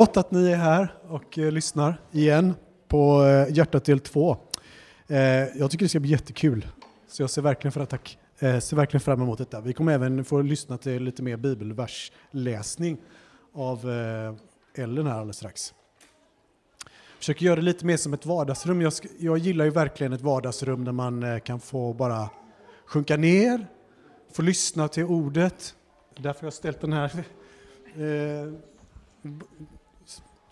Gott att ni är här och eh, lyssnar igen på eh, Hjärtat del 2. Eh, jag tycker det ska bli jättekul, så jag ser verkligen, för att, tack, eh, ser verkligen fram emot detta. Vi kommer även få lyssna till lite mer bibelversläsning av eh, Ellen här alldeles strax. Jag Försöker göra det lite mer som ett vardagsrum. Jag, jag gillar ju verkligen ett vardagsrum där man eh, kan få bara sjunka ner, få lyssna till ordet. Därför har jag ställt den här eh,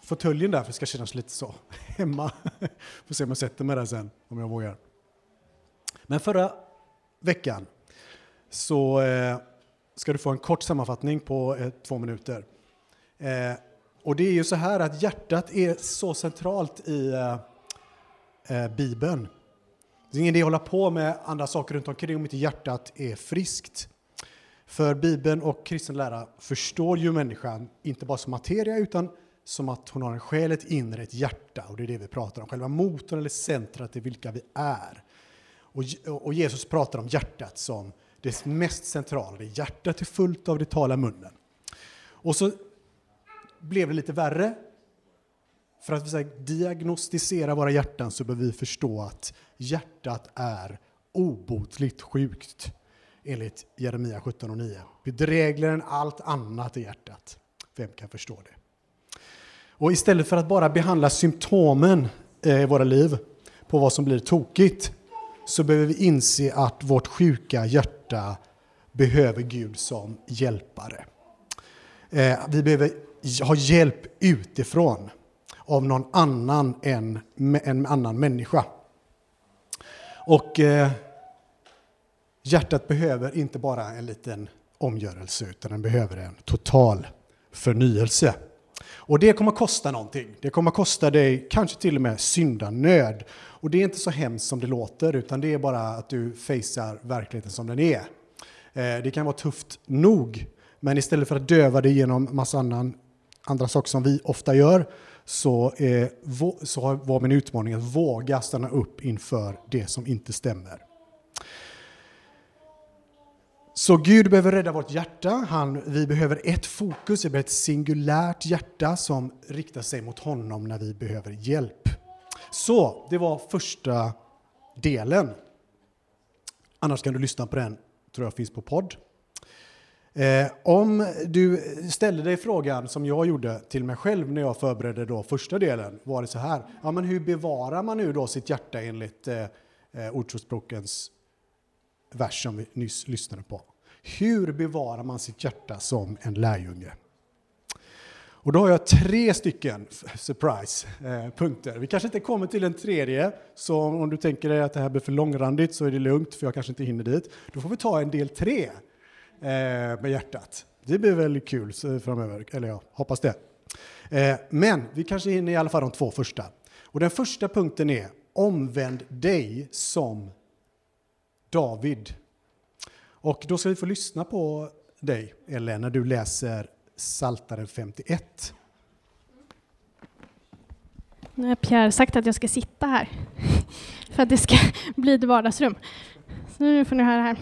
fåtöljen där för det ska kännas lite så hemma. Får se om jag sätter mig där sen, om jag vågar. Men förra veckan så eh, ska du få en kort sammanfattning på eh, två minuter. Eh, och det är ju så här att hjärtat är så centralt i eh, eh, Bibeln. Det är ingen idé att hålla på med andra saker runt omkring om inte hjärtat är friskt. För Bibeln och kristen lära förstår ju människan inte bara som materia utan som att hon har en själ, ett inre, ett hjärta. Och det är det vi pratar om. Själva motorn eller centrat är vilka vi är. Och, och Jesus pratar om hjärtat som det mest centrala. Det hjärtat är fullt av, det talar munnen. Och så blev det lite värre. För att vi här, diagnostisera våra hjärtan så behöver vi förstå att hjärtat är obotligt sjukt enligt Jeremia 17 och 9. Bedrägligare än allt annat i hjärtat. Vem kan förstå det? Och istället för att bara behandla symptomen eh, i våra liv på vad som blir tokigt så behöver vi inse att vårt sjuka hjärta behöver Gud som hjälpare. Eh, vi behöver ha hjälp utifrån av någon annan än en annan människa. Och eh, hjärtat behöver inte bara en liten omgörelse utan den behöver en total förnyelse. Och det kommer att kosta någonting. Det kommer att kosta dig kanske till och med syndanöd. Och det är inte så hemskt som det låter, utan det är bara att du facear verkligheten som den är. Eh, det kan vara tufft nog, men istället för att döva det genom massa annan, andra saker som vi ofta gör, så, eh, så var min utmaning att våga stanna upp inför det som inte stämmer. Så Gud behöver rädda vårt hjärta. Han, vi behöver ett fokus, vi behöver ett singulärt hjärta som riktar sig mot honom när vi behöver hjälp. Så, det var första delen. Annars kan du lyssna på den, tror jag finns på podd. Eh, om du ställer dig frågan som jag gjorde till mig själv när jag förberedde då första delen, var det så här, ja men hur bevarar man nu då sitt hjärta enligt eh, eh Ordspråkens vers som vi nyss lyssnade på. Hur bevarar man sitt hjärta som en lärjunge? Och då har jag tre stycken, surprise, eh, punkter. Vi kanske inte kommer till en tredje, så om du tänker dig att det här blir för långrandigt så är det lugnt, för jag kanske inte hinner dit. Då får vi ta en del tre eh, med hjärtat. Det blir väl kul framöver, eller jag hoppas det. Eh, men vi kanske hinner i alla fall de två första. Och den första punkten är omvänd dig som David. Och då ska vi få lyssna på dig, Ellen, när du läser Saltaren 51. Nu har Pierre sagt att jag ska sitta här för att det ska bli ett vardagsrum. Så nu får ni höra här.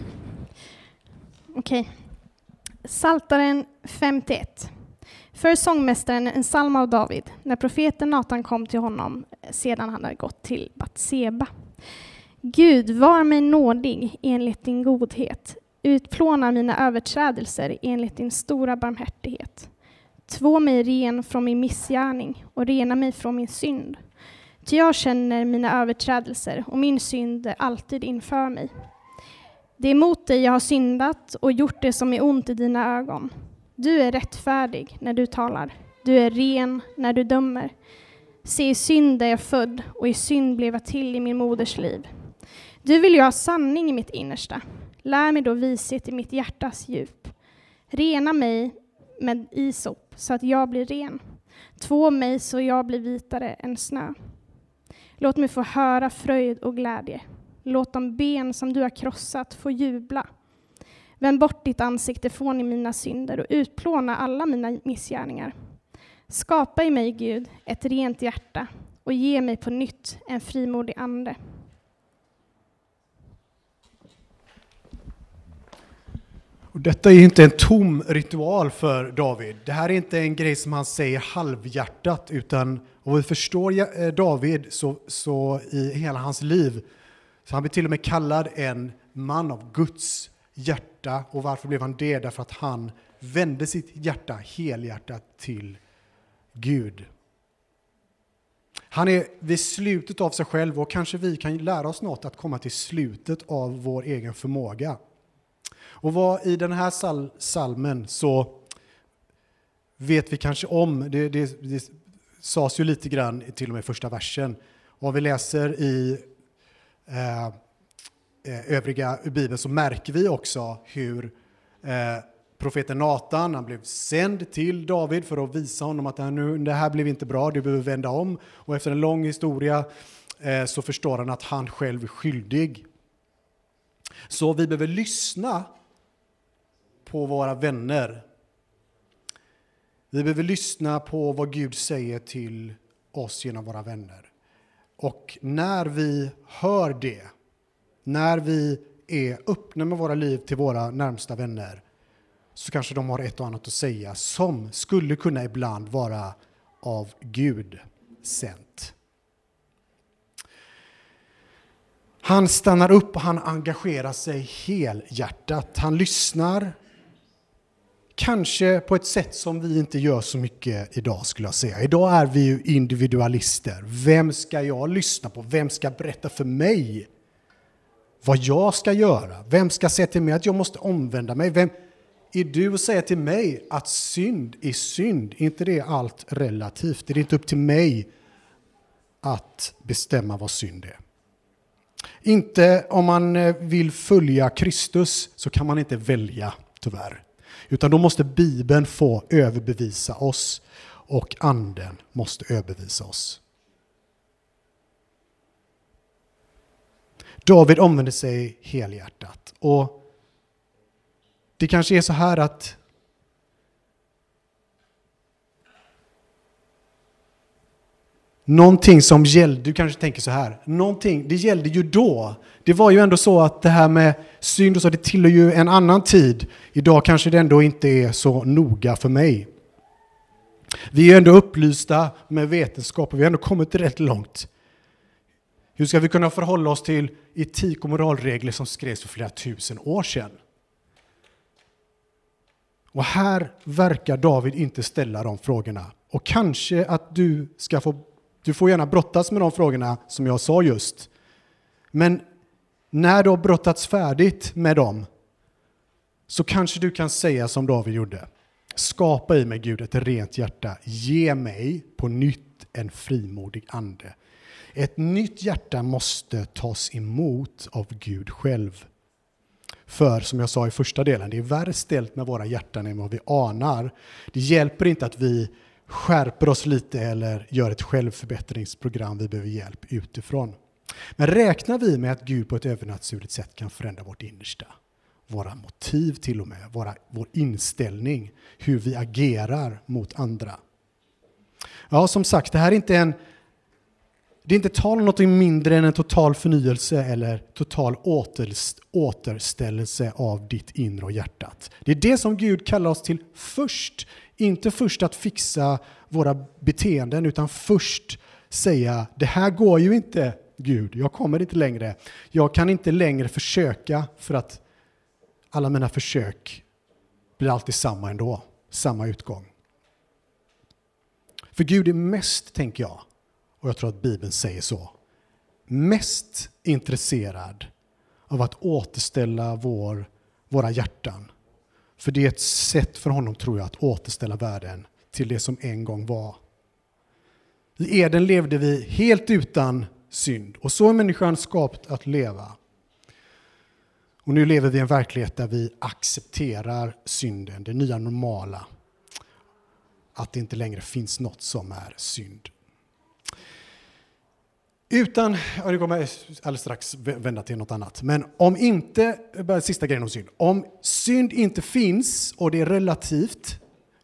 Okej. Saltaren 51. För sångmästaren en psalm av David, när profeten Natan kom till honom sedan han hade gått till Batseba. Gud, var mig nådig enligt din godhet. Utplåna mina överträdelser enligt din stora barmhärtighet. Två mig ren från min missgärning och rena mig från min synd. Ty jag känner mina överträdelser och min synd är alltid inför mig. Det är mot dig jag har syndat och gjort det som är ont i dina ögon. Du är rättfärdig när du talar. Du är ren när du dömer. Se, i synd är jag född och i synd blev jag till i min moders liv. Du vill ju ha sanning i mitt innersta. Lär mig då vishet i mitt hjärtas djup. Rena mig med isop så att jag blir ren. Två mig så jag blir vitare än snö. Låt mig få höra fröjd och glädje. Låt de ben som du har krossat få jubla. Vänd bort ditt ansikte från mina synder och utplåna alla mina missgärningar. Skapa i mig, Gud, ett rent hjärta och ge mig på nytt en frimodig ande. Och detta är inte en tom ritual för David. Det här är inte en grej som han säger halvhjärtat, utan om vi förstår eh, David så, så i hela hans liv, så han blir till och med kallad en man av Guds hjärta. Och varför blev han det? Därför att han vände sitt hjärta helhjärtat till Gud. Han är vid slutet av sig själv och kanske vi kan lära oss något att komma till slutet av vår egen förmåga. Och vad i den här sal salmen så vet vi kanske om, det, det, det sades ju lite grann till och med i första versen. Och vi läser i eh, eh, övriga Bibeln så märker vi också hur eh, profeten Natan, han blev sänd till David för att visa honom att det här blev inte bra, du behöver vända om. Och efter en lång historia eh, så förstår han att han själv är skyldig. Så vi behöver lyssna på våra vänner. Vi behöver lyssna på vad Gud säger till oss genom våra vänner. Och när vi hör det, när vi är öppna med våra liv till våra närmsta vänner, så kanske de har ett och annat att säga som skulle kunna ibland vara av Gud sänt. Han stannar upp och han engagerar sig helhjärtat. Han lyssnar, kanske på ett sätt som vi inte gör så mycket idag skulle jag säga. Idag är vi ju individualister. Vem ska jag lyssna på? Vem ska berätta för mig vad jag ska göra? Vem ska säga till mig att jag måste omvända mig? Vem, är du och säger till mig att synd är synd? Är inte det allt relativt? Är det inte upp till mig att bestämma vad synd är? Inte om man eh, vill följa Kristus så kan man inte välja, tyvärr. Utan då måste Bibeln få överbevisa oss och anden måste överbevisa oss. David omvände sig helhjärtat. Och det kanske är så här att Någonting som gällde, du kanske tänker så här, någonting, det gällde ju då. Det var ju ändå så att det här med synd och så, det tillhör ju en annan tid. Idag kanske det ändå inte är så noga för mig. Vi är ändå upplysta med vetenskap och vi har ändå kommit rätt långt. Hur ska vi kunna förhålla oss till etik och moralregler som skrevs för flera tusen år sedan? Och här verkar David inte ställa de frågorna. Och kanske att du ska få, du får gärna brottas med de frågorna som jag sa just. Men när du har brottats färdigt med dem så kanske du kan säga som David gjorde. Skapa i mig Gud ett rent hjärta. Ge mig på nytt en frimodig ande. Ett nytt hjärta måste tas emot av Gud själv. För som jag sa i första delen, det är värre ställt med våra hjärtan än vad vi anar. Det hjälper inte att vi skärper oss lite eller gör ett självförbättringsprogram, vi behöver hjälp utifrån. Men räknar vi med att Gud på ett övernaturligt sätt kan förändra vårt innersta, våra motiv till och med, våra, vår inställning, hur vi agerar mot andra. Ja, som sagt, det här är inte en det är inte tal om något mindre än en total förnyelse eller total återställelse av ditt inre och hjärtat. Det är det som Gud kallar oss till först. Inte först att fixa våra beteenden utan först säga det här går ju inte Gud, jag kommer inte längre. Jag kan inte längre försöka för att alla mina försök blir alltid samma ändå, samma utgång. För Gud är mest, tänker jag, och jag tror att Bibeln säger så, mest intresserad av att återställa vår, våra hjärtan. För det är ett sätt för honom, tror jag, att återställa världen till det som en gång var. I Eden levde vi helt utan synd och så är människan skapt att leva. Och nu lever vi i en verklighet där vi accepterar synden, det nya normala. Att det inte längre finns något som är synd. Utan, och det kommer alldeles strax vända till något annat, men om inte, bara sista grejen om synd. Om synd inte finns och det är relativt,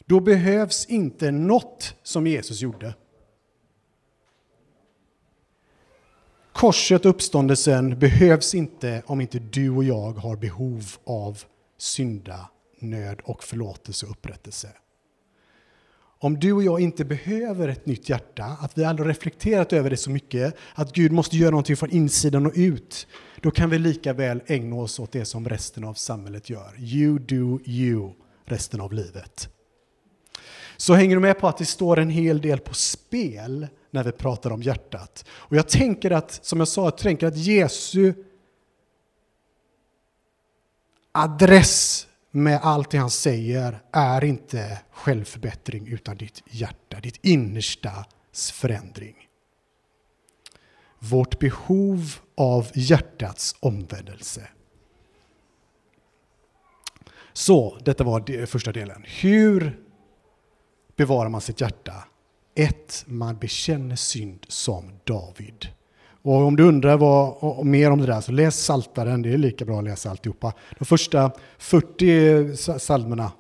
då behövs inte något som Jesus gjorde. Korset och uppståndelsen behövs inte om inte du och jag har behov av synda nöd och förlåtelse och upprättelse. Om du och jag inte behöver ett nytt hjärta, att vi aldrig reflekterat över det så mycket, att Gud måste göra någonting från insidan och ut, då kan vi lika väl ägna oss åt det som resten av samhället gör. You do you, resten av livet. Så hänger du med på att det står en hel del på spel när vi pratar om hjärtat. Och jag tänker att, som jag sa, jag tänker att Jesu adress med allt det han säger är inte självförbättring utan ditt hjärta, ditt innerstas förändring. Vårt behov av hjärtats omvändelse. Så, detta var första delen. Hur bevarar man sitt hjärta? 1. man bekänner synd som David. Och om du undrar vad, mer om det där så läs Saltaren, det är lika bra att läsa alltihopa. De första 40 psalmerna,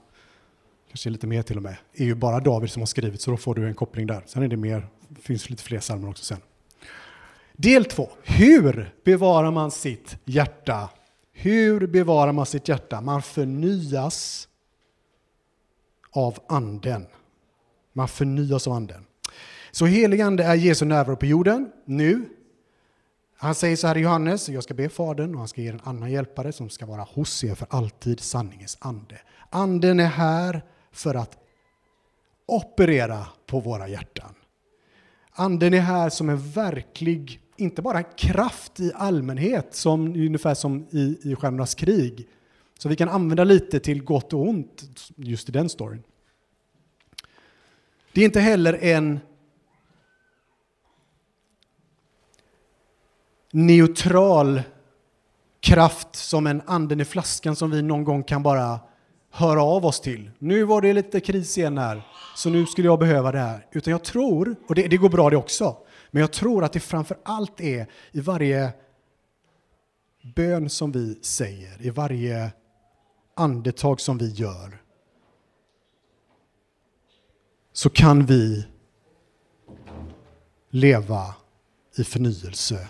kanske lite mer till och med, är ju bara David som har skrivit så då får du en koppling där. Sen är det mer, finns lite fler psalmer också sen. Del två. Hur bevarar man sitt hjärta? Hur bevarar man sitt hjärta? Man förnyas av anden. Man förnyas av anden. Så helig ande är Jesu närvaro på jorden nu han säger så här i Johannes, jag ska be Fadern och han ska ge en annan hjälpare som ska vara hos er för alltid, sanningens ande. Anden är här för att operera på våra hjärtan. Anden är här som en verklig, inte bara kraft i allmänhet, som, ungefär som i, i Stjärnornas krig, så vi kan använda lite till gott och ont just i den storyn. Det är inte heller en neutral kraft som en anden i flaskan som vi någon gång kan bara höra av oss till. Nu var det lite kris igen här, så nu skulle jag behöva det här. Utan jag tror, och det, det går bra det också, men jag tror att det framför allt är i varje bön som vi säger, i varje andetag som vi gör, så kan vi leva i förnyelse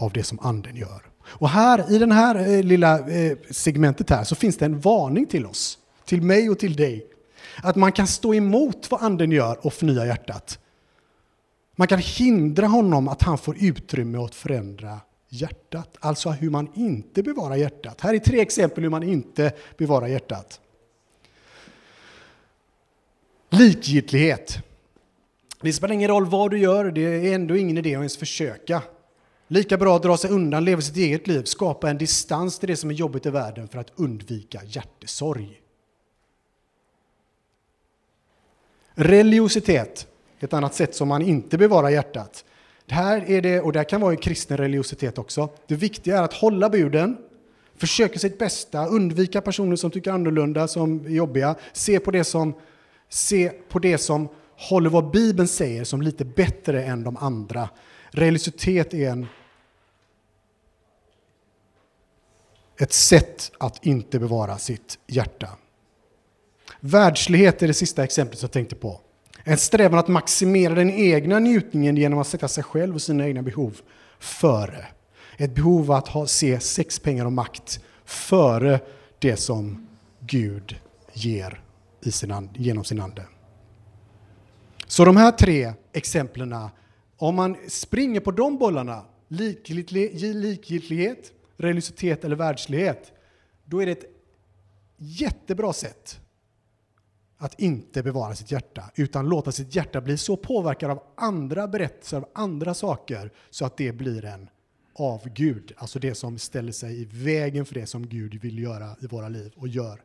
av det som anden gör. Och här i det här eh, lilla eh, segmentet här så finns det en varning till oss, till mig och till dig. Att man kan stå emot vad anden gör och förnya hjärtat. Man kan hindra honom att han får utrymme att förändra hjärtat. Alltså hur man inte bevarar hjärtat. Här är tre exempel hur man inte bevarar hjärtat. Likgiltighet. Det spelar ingen roll vad du gör, det är ändå ingen idé att ens försöka. Lika bra att dra sig undan, leva sitt eget liv, skapa en distans till det som är jobbigt i världen för att undvika hjärtesorg. Religiositet, ett annat sätt som man inte bevarar hjärtat. Det här är det, och det kan vara en kristen religiositet också. Det viktiga är att hålla buden, försöka sitt bästa, undvika personer som tycker annorlunda, som är jobbiga, se på det som, se på det som håller vad Bibeln säger som lite bättre än de andra. Religiositet är en ett sätt att inte bevara sitt hjärta. Världslighet är det sista exemplet jag tänkte på. En strävan att maximera den egna njutningen genom att sätta sig själv och sina egna behov före. Ett behov att ha, se sex, pengar och makt före det som Gud ger i sin genom sin ande. Så de här tre exemplen, om man springer på de bollarna, likgiltighet, religiositet eller världslighet, då är det ett jättebra sätt att inte bevara sitt hjärta, utan låta sitt hjärta bli så påverkat av andra berättelser, av andra saker, så att det blir en av Gud, alltså det som ställer sig i vägen för det som Gud vill göra i våra liv och gör.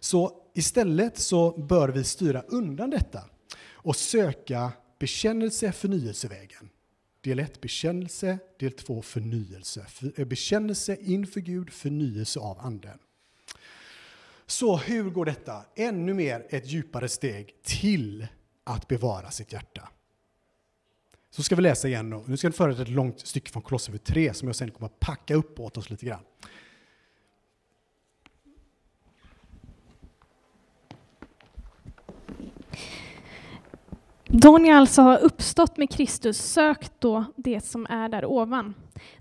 Så istället så bör vi styra undan detta och söka bekännelse, förnyelsevägen. Del 1 bekännelse, del 2 förnyelse. Eh, bekännelse inför Gud, förnyelse av anden. Så hur går detta? Ännu mer ett djupare steg till att bevara sitt hjärta. Så ska vi läsa igen. Nu ska jag föra ett långt stycke från Kolosserbrevet 3 som jag sen kommer att packa upp åt oss lite grann. Då ni alltså har uppstått med Kristus, sök då det som är där ovan,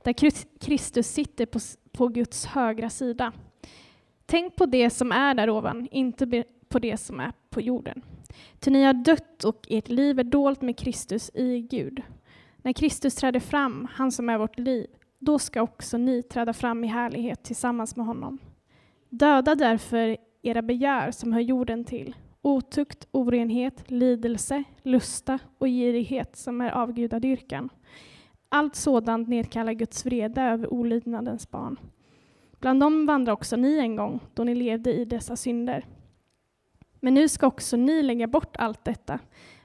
där Kristus sitter på, på Guds högra sida. Tänk på det som är där ovan, inte på det som är på jorden. Ty ni har dött och ert liv är dolt med Kristus i Gud. När Kristus träder fram, han som är vårt liv, då ska också ni träda fram i härlighet tillsammans med honom. Döda därför era begär som hör jorden till, otukt, orenhet, lidelse, lusta och girighet som är avgudadyrkan. Allt sådant nedkallar Guds vrede över olydnadens barn. Bland dem vandrar också ni en gång, då ni levde i dessa synder. Men nu ska också ni lägga bort allt detta,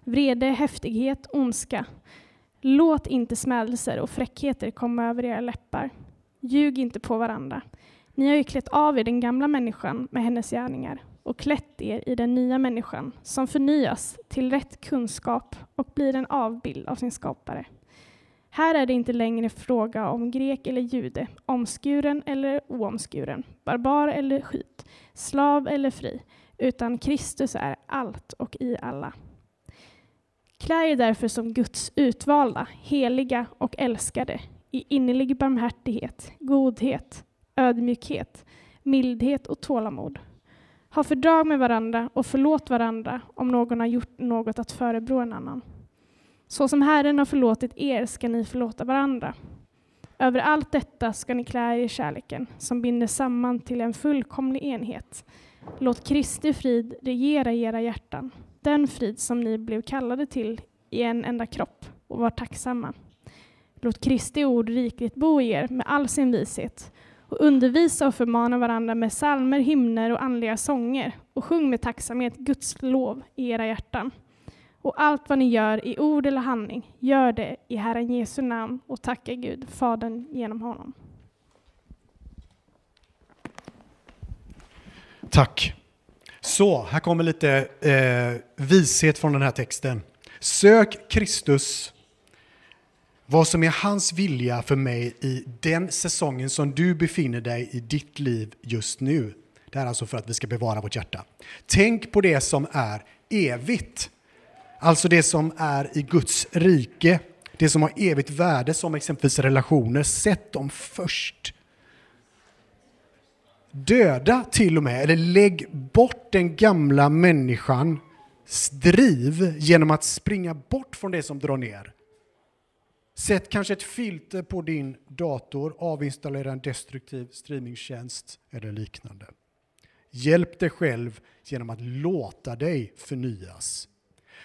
vrede, häftighet, ondska. Låt inte smädelser och fräckheter komma över era läppar. Ljug inte på varandra. Ni har ju klätt av er den gamla människan med hennes gärningar och klätt er i den nya människan som förnyas till rätt kunskap och blir en avbild av sin skapare. Här är det inte längre fråga om grek eller jude, omskuren eller oomskuren, barbar eller skyt, slav eller fri, utan Kristus är allt och i alla. Klä er därför som Guds utvalda, heliga och älskade i innerlig barmhärtighet, godhet, ödmjukhet, mildhet och tålamod. Ha fördrag med varandra och förlåt varandra om någon har gjort något att förebrå en annan. Så som Herren har förlåtit er ska ni förlåta varandra. Över allt detta ska ni klä er i kärleken som binder samman till en fullkomlig enhet. Låt Kristi frid regera i era hjärtan, den frid som ni blev kallade till i en enda kropp och var tacksamma. Låt Kristi ord rikligt bo i er med all sin vishet och undervisa och förmana varandra med salmer, hymner och andliga sånger och sjung med tacksamhet Guds lov i era hjärtan. Och allt vad ni gör i ord eller handling, gör det i Herren Jesu namn och tacka Gud, Fadern, genom honom. Tack. Så, här kommer lite eh, vishet från den här texten. Sök Kristus, vad som är hans vilja för mig i den säsongen som du befinner dig i ditt liv just nu. Det är alltså för att vi ska bevara vårt hjärta. Tänk på det som är evigt Alltså det som är i Guds rike, det som har evigt värde som exempelvis relationer. Sätt dem först. Döda till och med, eller lägg bort den gamla människan driv genom att springa bort från det som drar ner. Sätt kanske ett filter på din dator, avinstallera en destruktiv streamingtjänst eller liknande. Hjälp dig själv genom att låta dig förnyas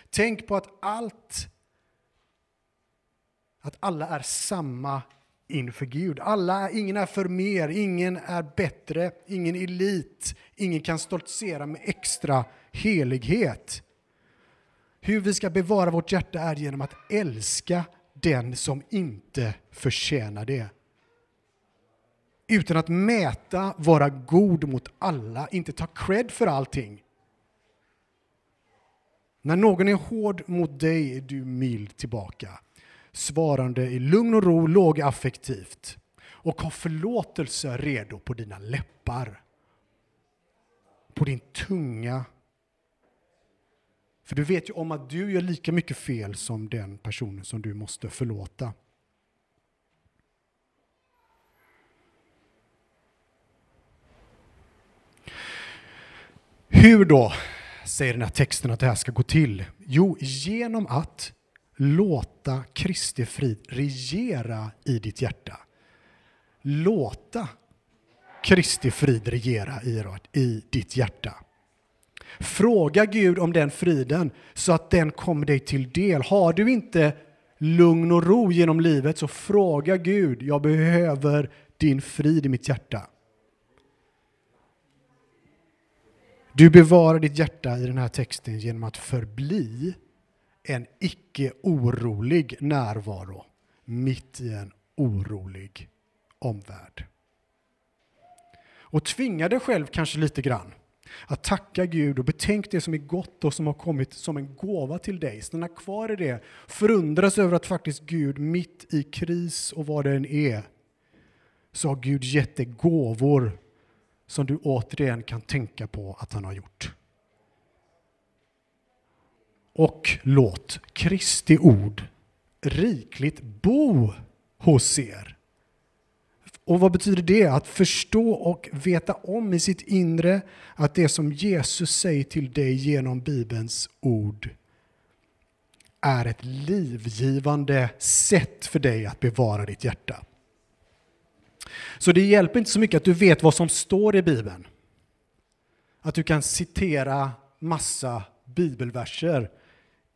Tänk på att allt, att alla är samma inför Gud. Alla, ingen är för mer, ingen är bättre, ingen elit, ingen kan stoltsera med extra helighet. Hur vi ska bevara vårt hjärta är genom att älska den som inte förtjänar det. Utan att mäta, vara god mot alla, inte ta cred för allting. När någon är hård mot dig är du mild tillbaka, svarande i lugn och ro, lågaffektivt och har förlåtelse redo på dina läppar, på din tunga. För du vet ju om att du gör lika mycket fel som den personen som du måste förlåta. Hur då säger den här texten att det här ska gå till? Jo, genom att låta Kristi frid regera i ditt hjärta. Låta Kristi frid regera i, ditt hjärta. Fråga Gud om den friden så att den kommer dig till del. Har du inte lugn och ro genom livet så fråga Gud, jag behöver din frid i mitt hjärta. Du bevarar ditt hjärta i den här texten genom att förbli en icke orolig närvaro mitt i en orolig omvärld. Och tvinga dig själv kanske lite grann att tacka Gud och betänk det som är gott och som har kommit som en gåva till dig. Stanna kvar i det. Förundras över att faktiskt Gud mitt i kris och vad det än är så har Gud gett dig gåvor som du återigen kan tänka på att han har gjort. Och låt Kristi ord rikligt bo hos er. Och vad betyder det? Att förstå och veta om i sitt inre att det som Jesus säger till dig genom Bibelns ord är ett livgivande sätt för dig att bevara ditt hjärta. Så det hjälper inte så mycket att du vet vad som står i Bibeln. Att du kan citera massa bibelverser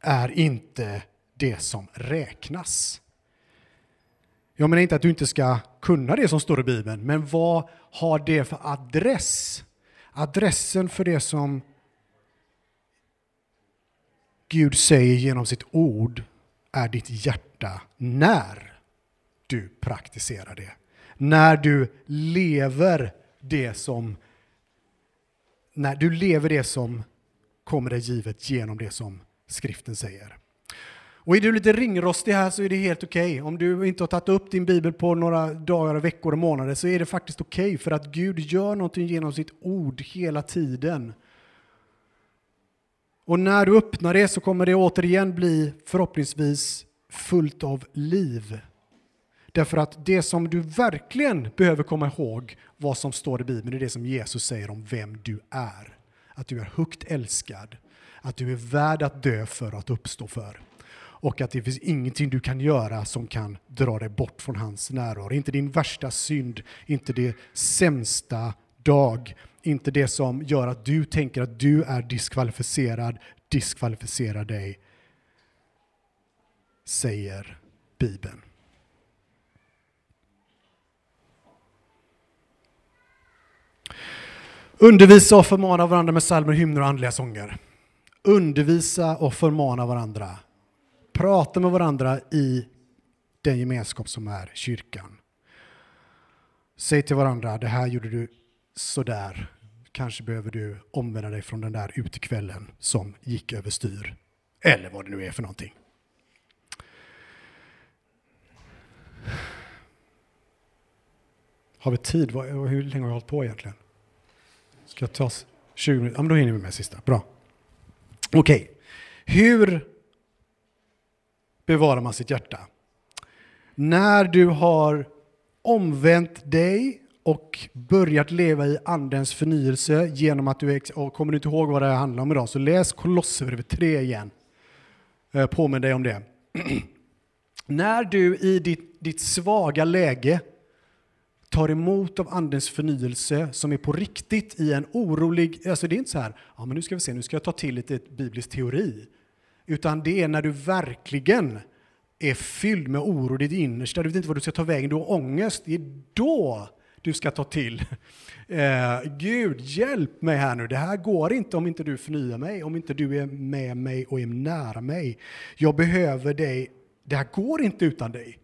är inte det som räknas. Jag menar inte att du inte ska kunna det som står i Bibeln, men vad har det för adress? Adressen för det som Gud säger genom sitt ord är ditt hjärta när du praktiserar det. När du lever det som när du lever det som kommer dig givet genom det som skriften säger. Och är du lite ringrostig här så är det helt okej. Okay. Om du inte har tagit upp din bibel på några dagar, veckor och månader så är det faktiskt okej okay för att Gud gör någonting genom sitt ord hela tiden. Och när du öppnar det så kommer det återigen bli förhoppningsvis fullt av liv. Därför att det som du verkligen behöver komma ihåg vad som står i Bibeln är det som Jesus säger om vem du är. Att du är högt älskad, att du är värd att dö för och att uppstå för. Och att det finns ingenting du kan göra som kan dra dig bort från hans närvaro. Inte din värsta synd, inte det sämsta dag, inte det som gör att du tänker att du är diskvalificerad, diskvalificerar dig, säger Bibeln. Undervisa och förmana varandra med psalmer, hymner och andliga sånger. Undervisa och förmana varandra. Prata med varandra i den gemenskap som är kyrkan. Säg till varandra, det här gjorde du sådär. Kanske behöver du omvända dig från den där utekvällen som gick överstyr. Eller vad det nu är för någonting. Har vi tid? Hur länge har vi hållit på egentligen? Ska jag ta 20 minuter? Ja, men då hinner vi med sista. Bra. Okej. Okay. Hur bevarar man sitt hjärta? När du har omvänt dig och börjat leva i andens förnyelse genom att du, och kommer du inte ihåg vad det handlar om idag så läs Kolosserbrevet 3 igen. Eh, Påminn dig om det. När du i ditt, ditt svaga läge tar emot av andens förnyelse som är på riktigt i en orolig, alltså det är inte så här, ja men nu ska vi se, nu ska jag ta till lite biblisk teori. Utan det är när du verkligen är fylld med oro i ditt innersta, du vet inte vad du ska ta vägen, du har ångest, det är då du ska ta till. Eh, Gud, hjälp mig här nu, det här går inte om inte du förnyar mig, om inte du är med mig och är nära mig. Jag behöver dig, det här går inte utan dig.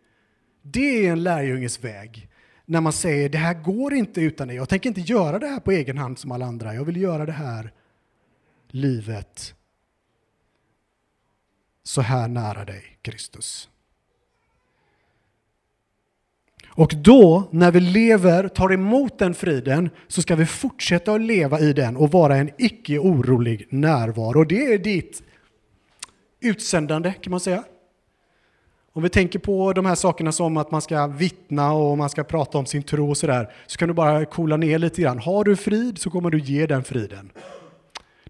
Det är en lärjunges väg när man säger det här går inte utan dig. Jag tänker inte göra det här på egen hand som alla andra. Jag vill göra det här livet så här nära dig, Kristus. Och då, när vi lever, tar emot den friden, så ska vi fortsätta att leva i den och vara en icke orolig närvaro. Det är ditt utsändande, kan man säga. Om vi tänker på de här sakerna som att man ska vittna och man ska prata om sin tro och sådär, så kan du bara coola ner lite grann. Har du frid så kommer du ge den friden.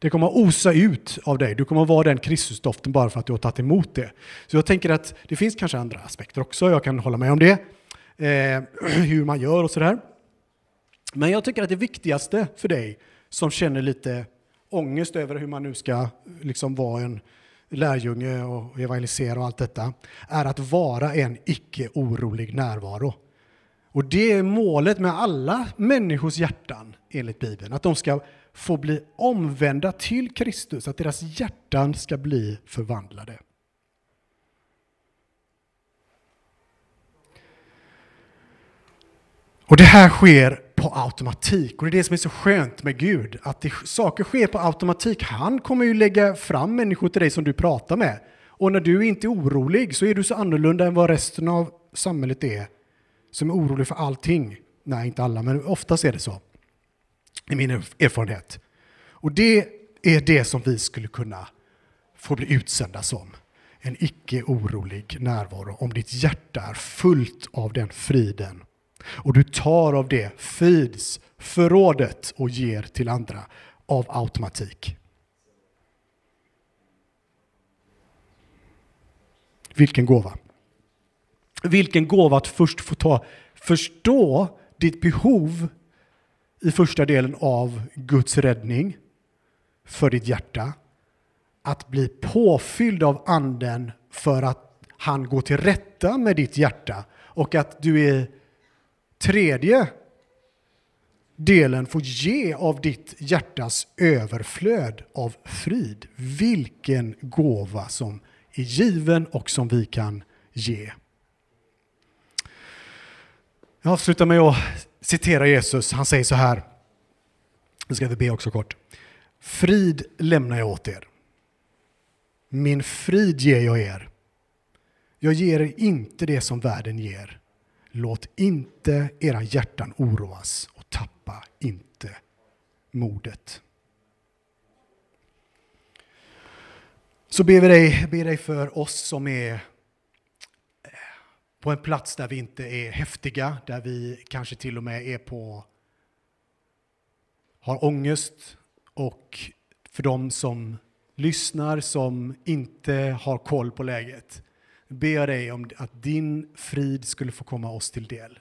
Det kommer att osa ut av dig. Du kommer att vara den Kristusdoften bara för att du har tagit emot det. Så jag tänker att det finns kanske andra aspekter också, jag kan hålla med om det. Eh, hur man gör och sådär. Men jag tycker att det viktigaste för dig som känner lite ångest över hur man nu ska liksom vara en lärjunge och evangelisera och allt detta, är att vara en icke orolig närvaro. Och det är målet med alla människors hjärtan enligt Bibeln, att de ska får bli omvända till Kristus, att deras hjärtan ska bli förvandlade. Och det här sker på automatik. Och det är det som är så skönt med Gud, att det, saker sker på automatik. Han kommer ju lägga fram människor till dig som du pratar med. Och när du inte är orolig så är du så annorlunda än vad resten av samhället är, som är orolig för allting. Nej, inte alla, men oftast är det så. I min erfarenhet. Och det är det som vi skulle kunna få bli utsända som. En icke orolig närvaro om ditt hjärta är fullt av den friden Och du tar av det frids förrådet och ger till andra av automatik. Vilken gåva! Vilken gåva att först få ta, förstå ditt behov i första delen av Guds räddning för ditt hjärta. Att bli påfylld av anden för att han går till rätta med ditt hjärta och att du är tredje delen får ge av ditt hjärtas överflöd av frid. Vilken gåva som är given och som vi kan ge. Jag avslutar med att citera Jesus. Han säger så här. Nu ska vi be också kort. Frid lämnar jag åt er. Min frid ger jag er. Jag ger er inte det som världen ger. Låt inte era hjärtan oroas och tappa inte modet. Så ber vi dig, ber dig för oss som är på en plats där vi inte är häftiga, där vi kanske till och med är på har ångest och för de som lyssnar som inte har koll på läget ber jag dig om att din frid skulle få komma oss till del.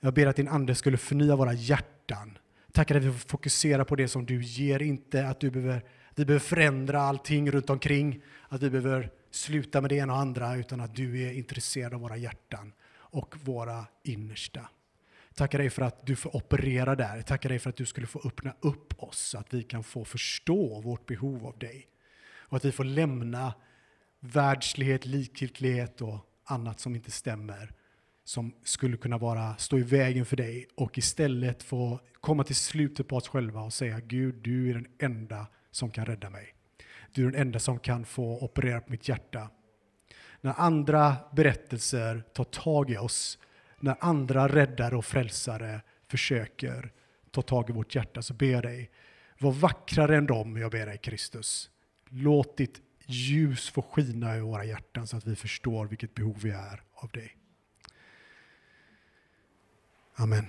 Jag ber att din ande skulle förnya våra hjärtan. Tackar att vi får fokusera på det som du ger, inte att du behöver, vi behöver förändra allting runt omkring, att vi behöver sluta med det ena och andra, utan att du är intresserad av våra hjärtan och våra innersta. Tackar dig för att du får operera där. Tackar dig för att du skulle få öppna upp oss så att vi kan få förstå vårt behov av dig. Och att vi får lämna världslighet, likgiltighet och annat som inte stämmer som skulle kunna vara, stå i vägen för dig och istället få komma till slutet på oss själva och säga Gud, du är den enda som kan rädda mig. Du är den enda som kan få operera på mitt hjärta. När andra berättelser tar tag i oss, när andra räddare och frälsare försöker ta tag i vårt hjärta så ber jag dig, var vackrare än dem, jag ber dig Kristus. Låt ditt ljus få skina i våra hjärtan så att vi förstår vilket behov vi är av dig. Amen.